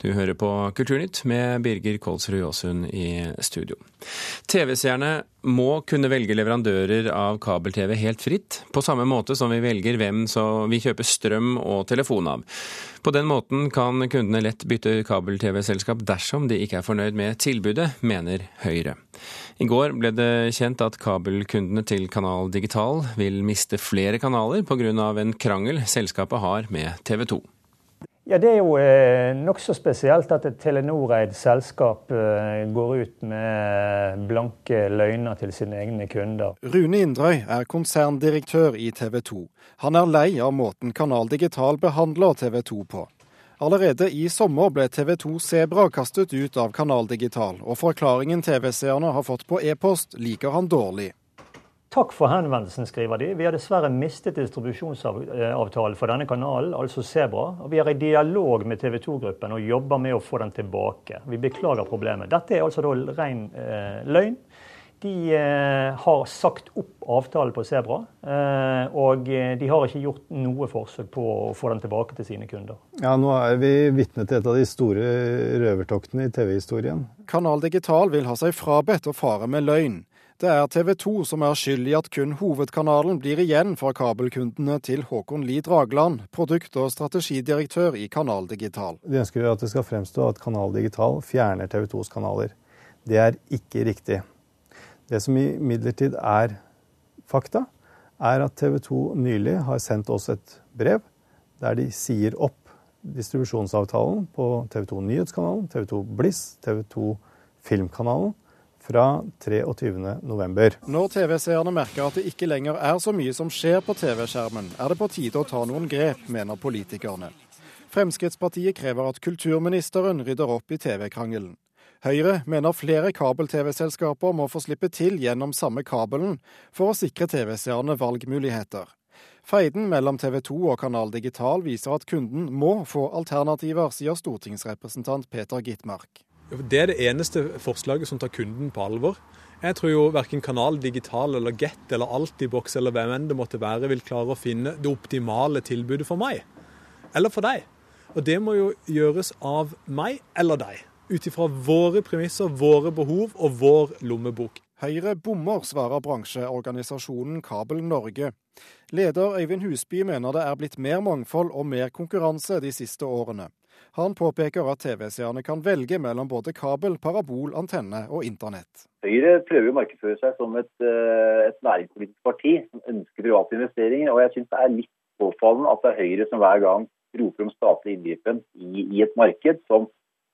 Du hører på Kulturnytt med Birger Kolsrud Jåsund i studio. TV-seerne må kunne velge leverandører av kabel-TV helt fritt, på samme måte som vi velger hvem vi kjøper strøm og telefon av. På den måten kan kundene lett bytte kabel-TV-selskap dersom de ikke er fornøyd med tilbudet, mener Høyre. I går ble det kjent at kabelkundene til Kanal Digital vil miste flere kanaler pga. en krangel selskapet har med TV 2. Ja, Det er jo eh, nokså spesielt at et Telenor-eid selskap eh, går ut med blanke løgner til sine egne kunder. Rune Indrøy er konserndirektør i TV 2. Han er lei av måten Kanal Digital behandler TV 2 på. Allerede i sommer ble TV 2 Sebra kastet ut av Kanal Digital, og forklaringen TV-seerne har fått på e-post, liker han dårlig. Takk for henvendelsen, skriver de. Vi har dessverre mistet distribusjonsavtalen for denne kanalen, altså Sebra. Og vi er i dialog med TV 2-gruppen og jobber med å få den tilbake. Vi beklager problemet. Dette er altså da ren eh, løgn. De eh, har sagt opp avtalen på Sebra, eh, og eh, de har ikke gjort noe forsøk på å få den tilbake til sine kunder. Ja, Nå er vi vitne til et av de store røvertoktene i TV-historien. Kanal Digital vil ha seg frabedt å fare med løgn. Det er TV 2 som er skyld i at kun hovedkanalen blir igjen for kabelkundene til Håkon Lie Dragland, produkt- og strategidirektør i Kanal Digital. De ønsker at det skal fremstå at Kanal Digital fjerner TV 2s kanaler. Det er ikke riktig. Det som imidlertid er fakta, er at TV 2 nylig har sendt oss et brev der de sier opp distribusjonsavtalen på TV 2 Nyhetskanalen, TV 2 Bliss, TV 2 Filmkanalen fra 23.11. Når TV-seerne merker at det ikke lenger er så mye som skjer på TV-skjermen, er det på tide å ta noen grep, mener politikerne. Fremskrittspartiet krever at kulturministeren rydder opp i TV-krangelen. Høyre mener flere kabel-TV-selskaper må få slippe til gjennom samme kabelen for å sikre TV-seerne valgmuligheter. Feiden mellom TV 2 og Kanal Digital viser at kunden må få alternativer, sier stortingsrepresentant Peter Gitmark. Det er det eneste forslaget som tar kunden på alvor. Jeg tror jo verken Kanal Digital eller Get eller Altibox eller hvem enn det måtte være, vil klare å finne det optimale tilbudet for meg. Eller for deg. Og det må jo gjøres av meg eller deg ut ifra våre premisser, våre behov og vår lommebok. Høyre bommer, svarer bransjeorganisasjonen Kabel Norge. Leder Øyvind Husby mener det er blitt mer mangfold og mer konkurranse de siste årene. Han påpeker at TV-seerne kan velge mellom både kabel, parabol, antenne og internett. Høyre prøver å markedsføre seg som et, eh, et næringspolitisk parti som ønsker private investeringer. og Jeg syns det er litt påfallende at det er Høyre som hver gang roper om statlig inngripen i, i et marked som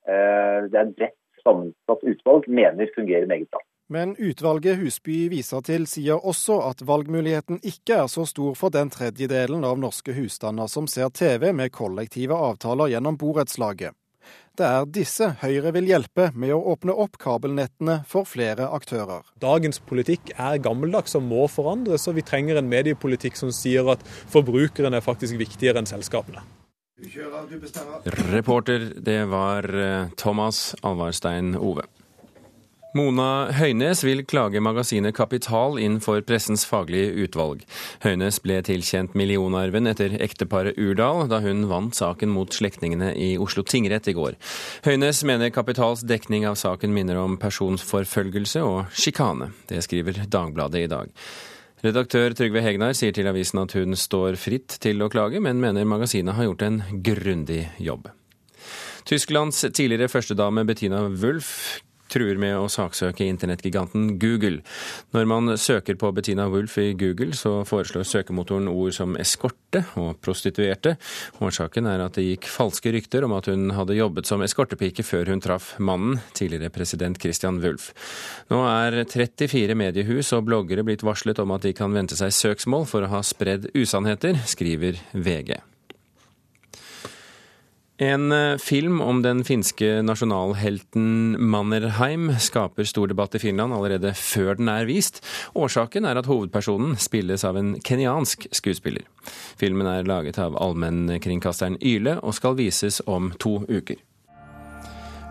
Eh, det er et bredt sammensatt utvalg mener fungerer meget bra. Men utvalget Husby viser til sier også at valgmuligheten ikke er så stor for den tredjedelen av norske husstander som ser TV med kollektive avtaler gjennom borettslaget. Det er disse Høyre vil hjelpe med å åpne opp kabelnettene for flere aktører. Dagens politikk er gammeldags og må forandres, og vi trenger en mediepolitikk som sier at forbrukeren er faktisk viktigere enn selskapene. Reporter, det var eh, Thomas Alvarstein Ove. Mona Høynes vil klage magasinet Kapital inn for Pressens faglige utvalg. Høynes ble tilkjent millionarven etter ekteparet Urdal da hun vant saken mot slektningene i Oslo tingrett i går. Høynes mener Kapitals dekning av saken minner om personsforfølgelse og sjikane. Det skriver Dagbladet i dag. Redaktør Trygve Hegnar sier til avisen at hun står fritt til å klage, men mener magasinet har gjort en grundig jobb. Tysklands tidligere førstedame Bettina Wulf truer med å saksøke internettgiganten Google. Når man søker på Bettina Wulf i Google, så foreslår søkemotoren ord som eskorte og prostituerte. Årsaken er at det gikk falske rykter om at hun hadde jobbet som eskortepike før hun traff mannen, tidligere president Christian Wulf. Nå er 34 mediehus og bloggere blitt varslet om at de kan vente seg søksmål for å ha spredd usannheter, skriver VG. En eh, film om den finske nasjonalhelten Mannerheim skaper stor debatt i Finland allerede før den er vist. Årsaken er at hovedpersonen spilles av en kenyansk skuespiller. Filmen er laget av allmennkringkasteren Yle og skal vises om to uker.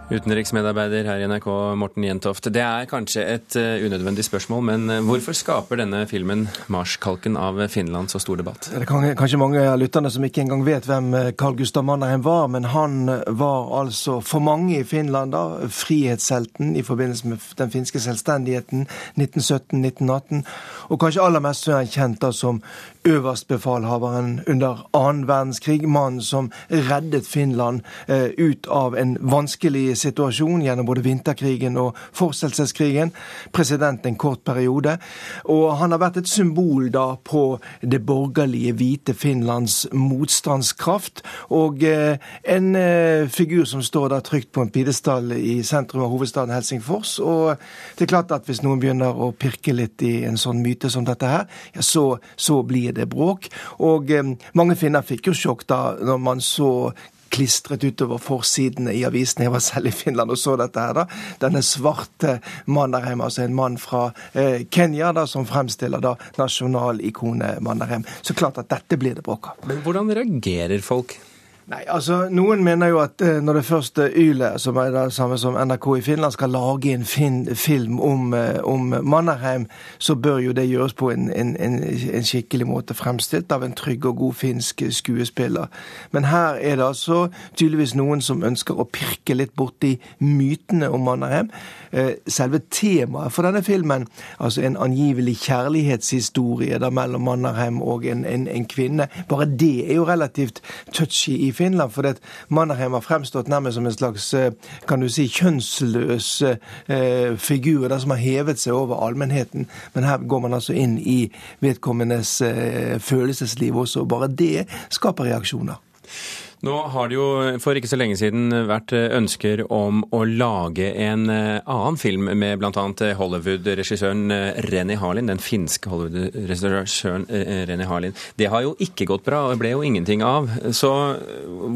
Utenriksmedarbeider her i NRK, Morten Jentoft. Det er kanskje et uh, unødvendig spørsmål, men uh, hvorfor skaper denne filmen 'Marskalken' av Finland så stor debatt? Det er kanskje mange av lytterne som ikke engang vet hvem eh, Carl Gustav Mannerheim var, men han var altså for mange i Finland da, frihetshelten i forbindelse med den finske selvstendigheten 1917-1918, og kanskje aller mest er han kjent da som øverstbefalhaveren under annen verdenskrig, mannen som reddet Finland uh, ut av en vanskelig situasjon gjennom både vinterkrigen og fortselseskrigen. President en kort periode. Og han har vært et symbol da på det borgerlige, hvite Finlands motstandskraft. Og eh, en eh, figur som står da trygt på en pidestall i sentrum av hovedstaden Helsingfors. Og det er klart at hvis noen begynner å pirke litt i en sånn myte som dette her, ja, så, så blir det bråk. Og eh, mange finner fikk jo sjokk da når man så klistret utover forsidene i avisene. Jeg var selv i Finland og så dette her. da. Denne svarte Mannerheim, altså en mann fra eh, Kenya da, som fremstiller da nasjonalikonet Mannerheim. Så klart at dette blir det bråk av. Men hvordan reagerer folk? Nei, altså Noen mener jo at eh, når det første YLE, som er det samme som NRK i Finland, skal lage en fin film om, eh, om, Mannerheim, så bør jo det gjøres på en, en, en, skikkelig måte fremstilt av en trygg og god finsk skuespiller. Men her er det altså tydeligvis noen som ønsker å pirke litt borti mytene om Mannerheim. Eh, selve temaet for denne filmen, altså en angivelig kjærlighetshistorie da mellom Mannerheim og en kvinne, bare det er jo relativt touchy i Finland. For det Mannerheim har fremstått nærmest som en slags eh, kan du si, kjønnsløs eh, figur der som har hevet seg over allmennheten. Men her går man altså inn i vedkommendes eh, følelsesliv også. og Bare det skaper reaksjoner. Nå har det jo for ikke så lenge siden vært ønsker om å lage en eh, annen film med bl.a. Hollywood-regissøren eh, Renny Harlin, den finske Hollywood-regissøren eh, Renny Harlin. Det har jo ikke gått bra, og ble jo ingenting av. Så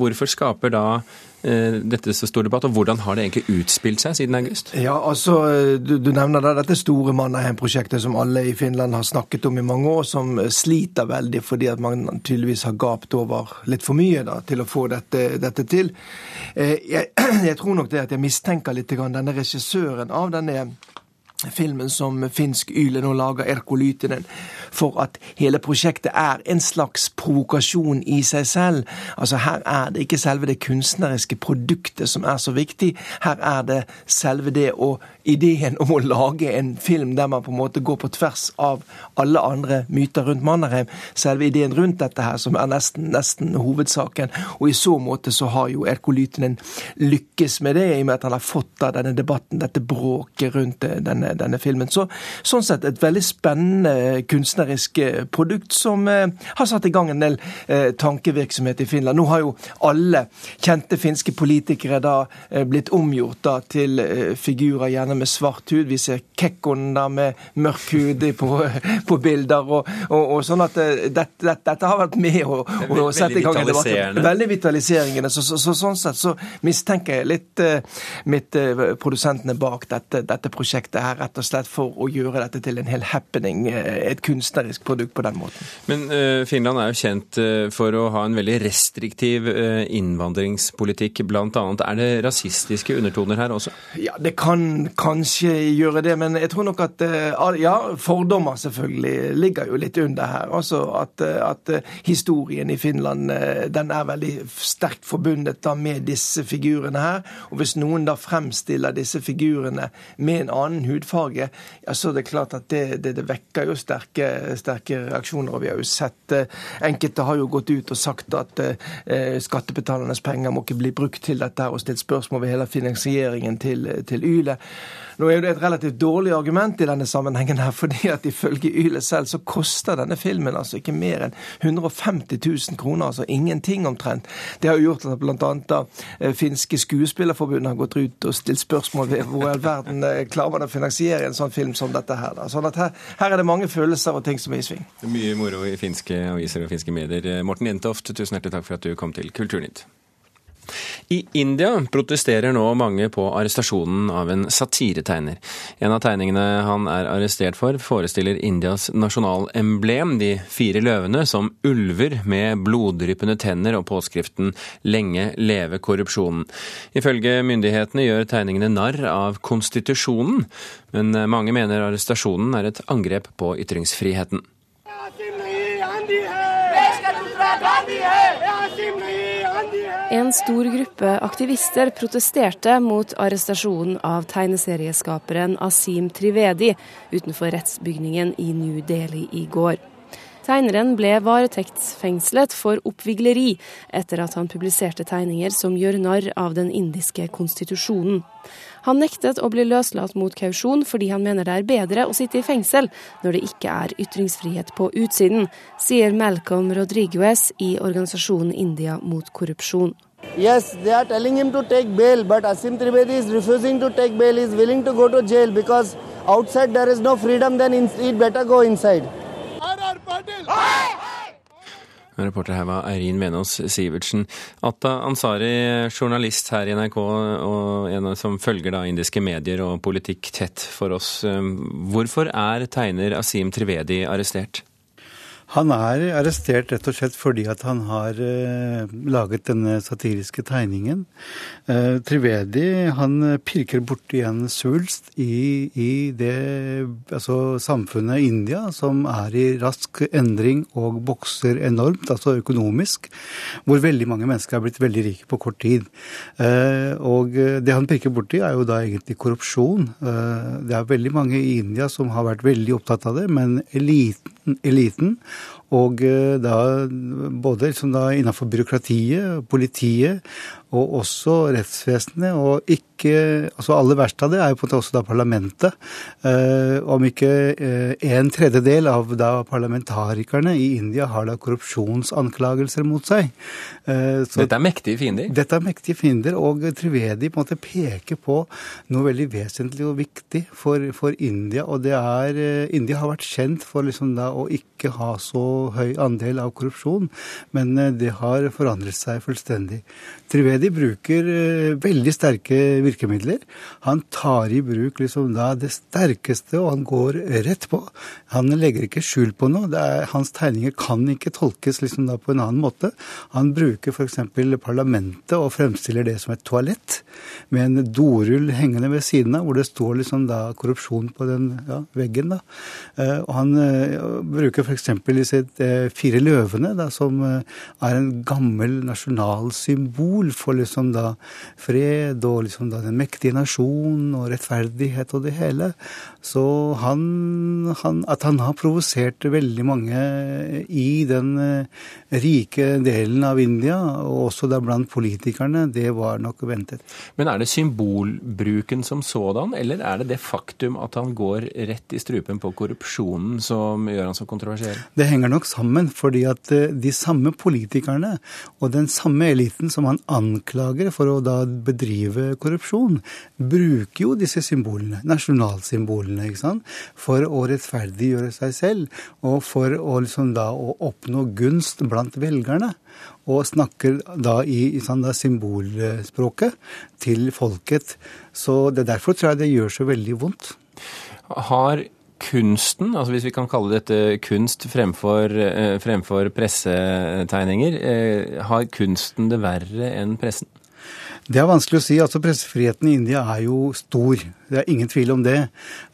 hvorfor skaper da Eh, dette så stor debatt, og Hvordan har det egentlig utspilt seg siden august? Ja, altså, Du, du nevner da dette store Mannerheim-prosjektet som alle i Finland har snakket om i mange år, som sliter veldig fordi at man tydeligvis har gapt over litt for mye da, til å få dette, dette til. Eh, jeg, jeg, tror nok det at jeg mistenker litt denne regissøren av denne filmen som finsk Yle nå lager, Erko Lytinen, for at hele prosjektet er en slags provokasjon i seg selv. Altså Her er det ikke selve det kunstneriske produktet som er så viktig. Her er det selve det å ideen om å lage en film der man på en måte går på tvers av alle andre myter rundt Mannerheim. Selve ideen rundt dette her, som er nesten, nesten hovedsaken. Og i så måte så har jo Erko Lytinen lykkes med det, i og med at han har fått da denne debatten, dette bråket rundt eh, denne, denne filmen. Så, sånn sett et veldig spennende kunstnerisk eh, produkt som eh, har satt i gang en del eh, tankevirksomhet i Finland. Nå har jo alle kjente finske politikere da eh, blitt omgjort da til eh, figurer, gjerne med svart hud. Vi ser kekkoner med mørk hud på, på bilder. Og, og, og, sånn at eh, dette, dette, dette, har vært med å, å sette i gang en debatt. Veldig vitaliserende. Så, så, så, sånn sett så mistenker jeg litt uh, mitt uh, produsentene bak dette, dette, prosjektet her, rett og slett for å gjøre dette til en hel happening. Uh, et kunstnerisk produkt på den måten. Men Finland er jo kjent for å ha en veldig restriktiv innvandringspolitikk, annet. Er det rasistiske undertoner her også? Ja, det kan kanskje gjøre det, men jeg tror nok at eh, Ja, fordommer selvfølgelig ligger jo litt under her. Altså at, eh, at eh, historien i Finland den er veldig sterkt forbundet da med disse figurene her. Og hvis noen da fremstiller disse figurene med en annen hudfarge, ja, så er det klart at det, det, det vekker jo sterke, sterke, reaksjoner. Og vi har jo sett Enkelte har jo gått ut og sagt at skattebetalernes penger må ikke bli brukt til dette, og stilt spørsmål ved hele finansieringen til, til YLE. Nå er jo det et relativt dårlig argument i denne sammenhengen, her, fordi at ifølge Yle selv så koster denne filmen altså ikke mer enn 150 000 kroner, altså ingenting omtrent. Det har jo gjort at bl.a. da eh, finske skuespillerforbundet har gått ut og stilt spørsmål ved hvor i all verden eh, klarer man å finansiere en sånn film som dette her. Da. Sånn at her, her, er det mange følelser og ting som er i sving. Mye moro i finske aviser og finske medier. Morten Jentoft, tusen hjertelig takk for at du kom til Kulturnytt. I India protesterer nå mange på arrestasjonen av en satiretegner. En av tegningene han er arrestert for, forestiller Indias nasjonalemblem, de fire løvene, som ulver med bloddryppende tenner og påskriften 'Lenge leve korrupsjonen'. Ifølge myndighetene gjør tegningene narr av konstitusjonen, men mange mener arrestasjonen er et angrep på ytringsfriheten. En stor gruppe aktivister protesterte mot arrestasjonen av tegneserieskaperen Asim Trivedi utenfor rettsbygningen i New Delhi i går. Tegneren ble varetektsfengslet for oppvigleri etter at han publiserte tegninger som gjør narr av den indiske konstitusjonen. Han nektet å bli løslatt mot kausjon fordi han mener det er bedre å sitte i fengsel når det ikke er ytringsfrihet på utsiden, sier Malcolm Rodriguez i organisasjonen India mot korrupsjon. Yes, they are telling him to take bail, but Asim Trivedi is refusing to take bail. He is willing to go to jail because outside there is no freedom, then it better go inside. Reporter her var Eirin Venås Sivertsen. Atta Ansari, journalist her i NRK og en som følger da indiske medier og politikk tett for oss. Hvorfor er tegner Asim Trivedi arrestert? Han er arrestert rett og slett fordi at han har uh, laget denne satiriske tegningen. Uh, Trivedi han pirker borti en svulst i, i, det altså samfunnet India, som er i rask endring og bokser enormt, altså økonomisk. Hvor veldig mange mennesker er blitt veldig rike på kort tid. Uh, og det han pirker borti, er jo da egentlig korrupsjon. det er veldig mange i India som har vært veldig opptatt av det, men eliten, eliten og da både liksom da innenfor byråkratiet, politiet og også rettsvesenet. Og ikke altså Aller verst av det er jo på en måte også da parlamentet. Eh, om ikke eh, en tredjedel av da parlamentarikerne i India har da korrupsjonsanklagelser mot seg. Eh, så, dette er mektige fiender? Dette er mektige fiender. Og Trivedi på en måte peker på noe veldig vesentlig og viktig for, for India. Og det er eh, India har vært kjent for liksom da å ikke ha så høy andel av korrupsjon, men eh, det har forandret seg fullstendig. Trivedi bruker eh, veldig sterke virkemidler. Han tar i bruk liksom da det sterkeste, og han går rett på. Han legger ikke skjul på noe. Er, hans tegninger kan ikke tolkes liksom da på en annen måte. Han bruker f.eks. parlamentet og fremstiller det som et toalett, med en dorull hengende ved siden av, hvor det står liksom da korrupsjon på den ja, veggen. da. Eh, og han bruker f.eks. disse uh, fire løvene, da, som uh, er en gammel nasjonal symbol symbol for liksom da fred og liksom da den mektige nasjonen og rettferdighet og det hele. Så han, han, at han har provosert veldig mange i den eh, rike delen av India, og også da blant politikerne, det var nok ventet. Men er det symbolbruken som sådan, eller er det det faktum at han går rett i strupen på korrupsjonen som gjør han så kontroversiell? Det henger nok sammen, fordi at eh, de samme politikerne og den samme eliten som han anklager for å da bedrive korrupsjon, bruker jo disse symbolene, nasjonalsymbolene, ikke sant, for å rettferdiggjøre seg selv, og for å liksom da å oppnå gunst blant velgerne. Og snakker da i, i sånn da symbolspråket til folket. Så det er derfor tror jeg det gjør så veldig vondt. Har kunsten, altså hvis vi kan kalle dette kunst fremfor, eh, fremfor pressetegninger, eh, har kunsten det verre enn pressen? Det er vanskelig å si. altså Pressefriheten i India er jo stor. Det er ingen tvil om det.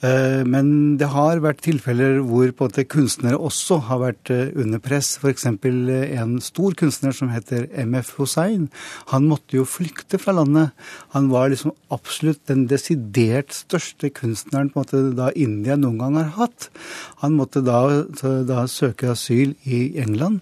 Eh, men det har vært tilfeller hvor på en måte kunstnere også har vært eh, under press. F.eks. Eh, en stor kunstner som heter MF Hussein. Han måtte jo flykte fra landet. Han var liksom absolutt den desidert største kunstneren på en måte da India noen gang har hatt. Han måtte da, da søke asyl i England.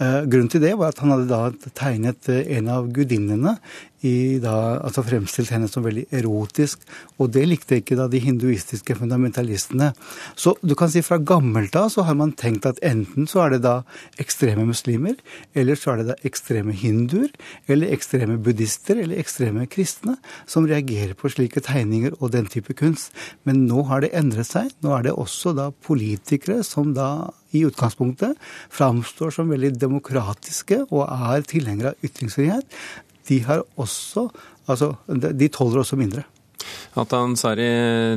Grunnen til det var at han hadde da tegnet en av gudinnene altså fremstilt henne som veldig erotisk. Og det likte ikke da de hinduistiske fundamentalistene. Så du kan si fra gammelt av så har man tenkt at enten så er det da ekstreme muslimer, eller så er det da ekstreme hinduer, eller ekstreme buddhister, eller ekstreme kristne som reagerer på slike tegninger og den type kunst. Men nå har det endret seg. Nå er det også da politikere som da i utgangspunktet framstår som veldig demokratiske og er tilhengere av ytringsfrihet de også Altså, de tåler også mindre. Atan Sari,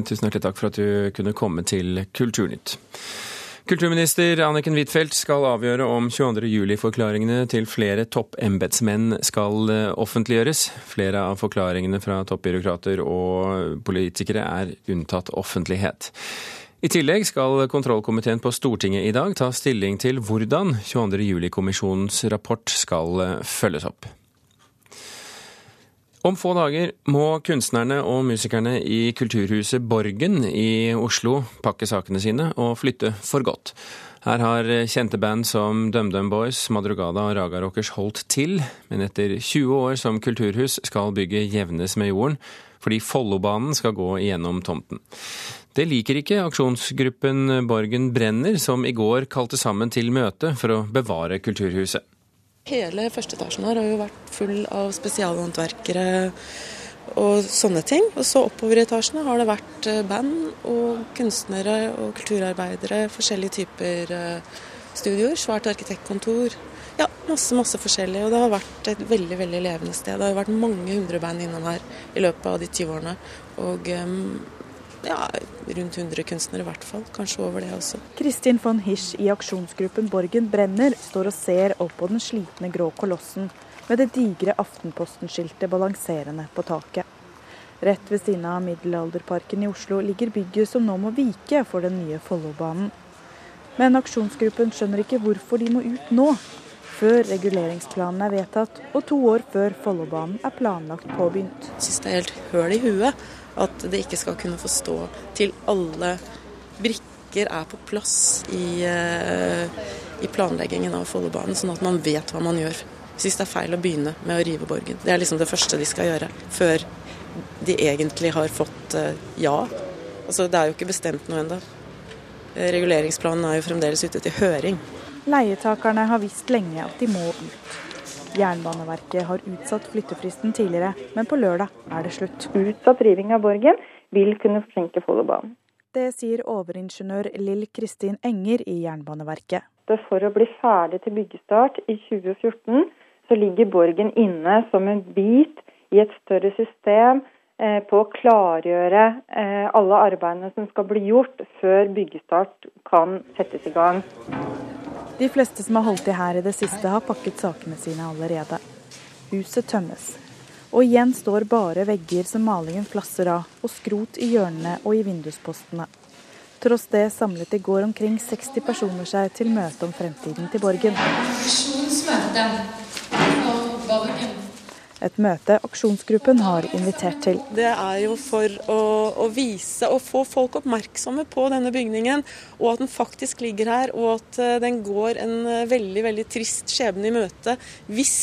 tusen hjertelig takk for at du kunne komme til Kulturnytt. Kulturminister Anniken Huitfeldt skal avgjøre om 22. juli-forklaringene til flere toppembetsmenn skal eh, offentliggjøres. Flere av forklaringene fra toppbyråkrater og politikere er unntatt offentlighet. I tillegg skal kontrollkomiteen på Stortinget i dag ta stilling til hvordan 22. juli-kommisjonens rapport skal eh, følges opp. Om få dager må kunstnerne og musikerne i Kulturhuset Borgen i Oslo pakke sakene sine og flytte for godt. Her har kjente band som DumDum Boys, Madrugada og Raga Rockers holdt til, men etter 20 år som kulturhus skal bygget jevnes med jorden, fordi Follobanen skal gå igjennom tomten. Det liker ikke aksjonsgruppen Borgen Brenner, som i går kalte sammen til møte for å bevare kulturhuset. Hele første etasjen her har jo vært full av spesialhåndverkere og sånne ting. Og så oppover i etasjene har det vært eh, band og kunstnere og kulturarbeidere. Forskjellige typer eh, studioer. Svært arkitektkontor. Ja, masse, masse forskjellig. Og det har vært et veldig veldig levende sted. Det har vært mange hundre band innom her i løpet av de 20 årene. Og um, ja, rundt 100 kunstnere i hvert fall. Kanskje over det også. Kristin von Hisch i aksjonsgruppen Borgen brenner står og ser opp på den slitne grå kolossen med det digre Aftenposten-skiltet balanserende på taket. Rett ved siden av Middelalderparken i Oslo ligger bygget som nå må vike for den nye Follobanen. Men aksjonsgruppen skjønner ikke hvorfor de må ut nå, før reguleringsplanen er vedtatt og to år før Follobanen er planlagt påbegynt. Jeg syns det er helt høl i huet at det ikke skal kunne få stå til alle brikker er på plass i, uh, i planleggingen av Follobanen, sånn at man vet hva man gjør. Syns det er feil å begynne med å rive Borgen. Det er liksom det første de skal gjøre, før de egentlig har fått uh, ja. Altså, det er jo ikke bestemt noe ennå. Reguleringsplanen er jo fremdeles ute til høring. Leietakerne har visst lenge at de må ut. Jernbaneverket har utsatt flyttefristen tidligere, men på lørdag er det slutt. Utsatt riving av Borgen vil kunne forsinke Follobanen. Det sier overingeniør Lill Kristin Enger i Jernbaneverket. For å bli ferdig til byggestart i 2014, så ligger Borgen inne som en bit i et større system eh, på å klargjøre eh, alle arbeidene som skal bli gjort før byggestart kan settes i gang. De fleste som har holdt til her i det siste, har pakket sakene sine allerede. Huset tømmes. Og igjen står bare vegger som malingen flasser av, og skrot i hjørnene og i vinduspostene. Tross det samlet i går omkring 60 personer seg til møte om fremtiden til Borgen. Visjonsmøte. Et møte aksjonsgruppen har invitert til. Det er jo for å, å, vise og få folk oppmerksomme på denne bygningen, og at den faktisk ligger her, og at eh, den går en eh, veldig veldig trist skjebne i møte hvis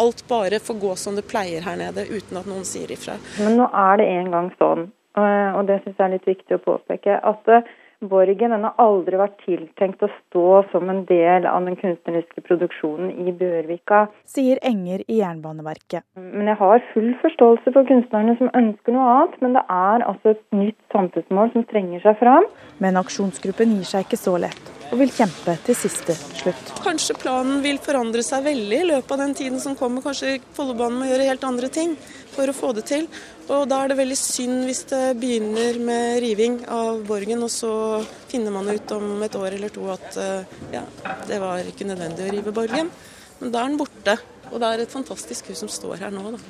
alt bare får gå som det pleier her nede, uten at noen sier ifra. Men nå er det en gang sånn, eh, og det syns jeg er litt viktig å påpeke, at Borgen den har aldri vært tiltenkt å stå som en del av den kunstneriske produksjonen i Bjørvika. Sier Enger i Jernbaneverket. Men jeg har full forståelse for kunstnerne som ønsker noe annet, men det er altså et nytt samfunnsmål som trenger seg fram. Men aksjonsgruppen gir seg ikke så lett og vil kjempe til siste slutt. Kanskje planen vil forandre seg veldig i løpet av den tiden som kommer. Kanskje Follobanen må gjøre helt andre ting for å få det til. Og da er det veldig synd hvis det begynner med riving av Borgen, og så finner man ut om et år eller to at eh, ja, det var ikke nødvendig å rive Borgen. Men da er den borte. Og det er et fantastisk hus som står her nå, da.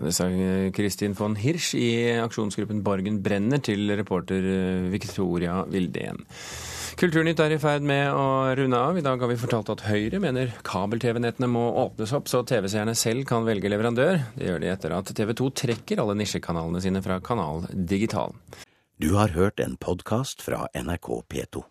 Det sa Kristin von Hirsch i aksjonsgruppen Borgen brenner til reporter eh, Victoria Vildén. Kulturnytt er i ferd med å runde av. I dag har vi fortalt at Høyre mener kabel-TV-nettene må åpnes opp, så TV-seerne selv kan velge leverandør. Det gjør de etter at TV 2 trekker alle nisjekanalene sine fra Kanal Digital. Du har hørt en podkast fra NRK P2.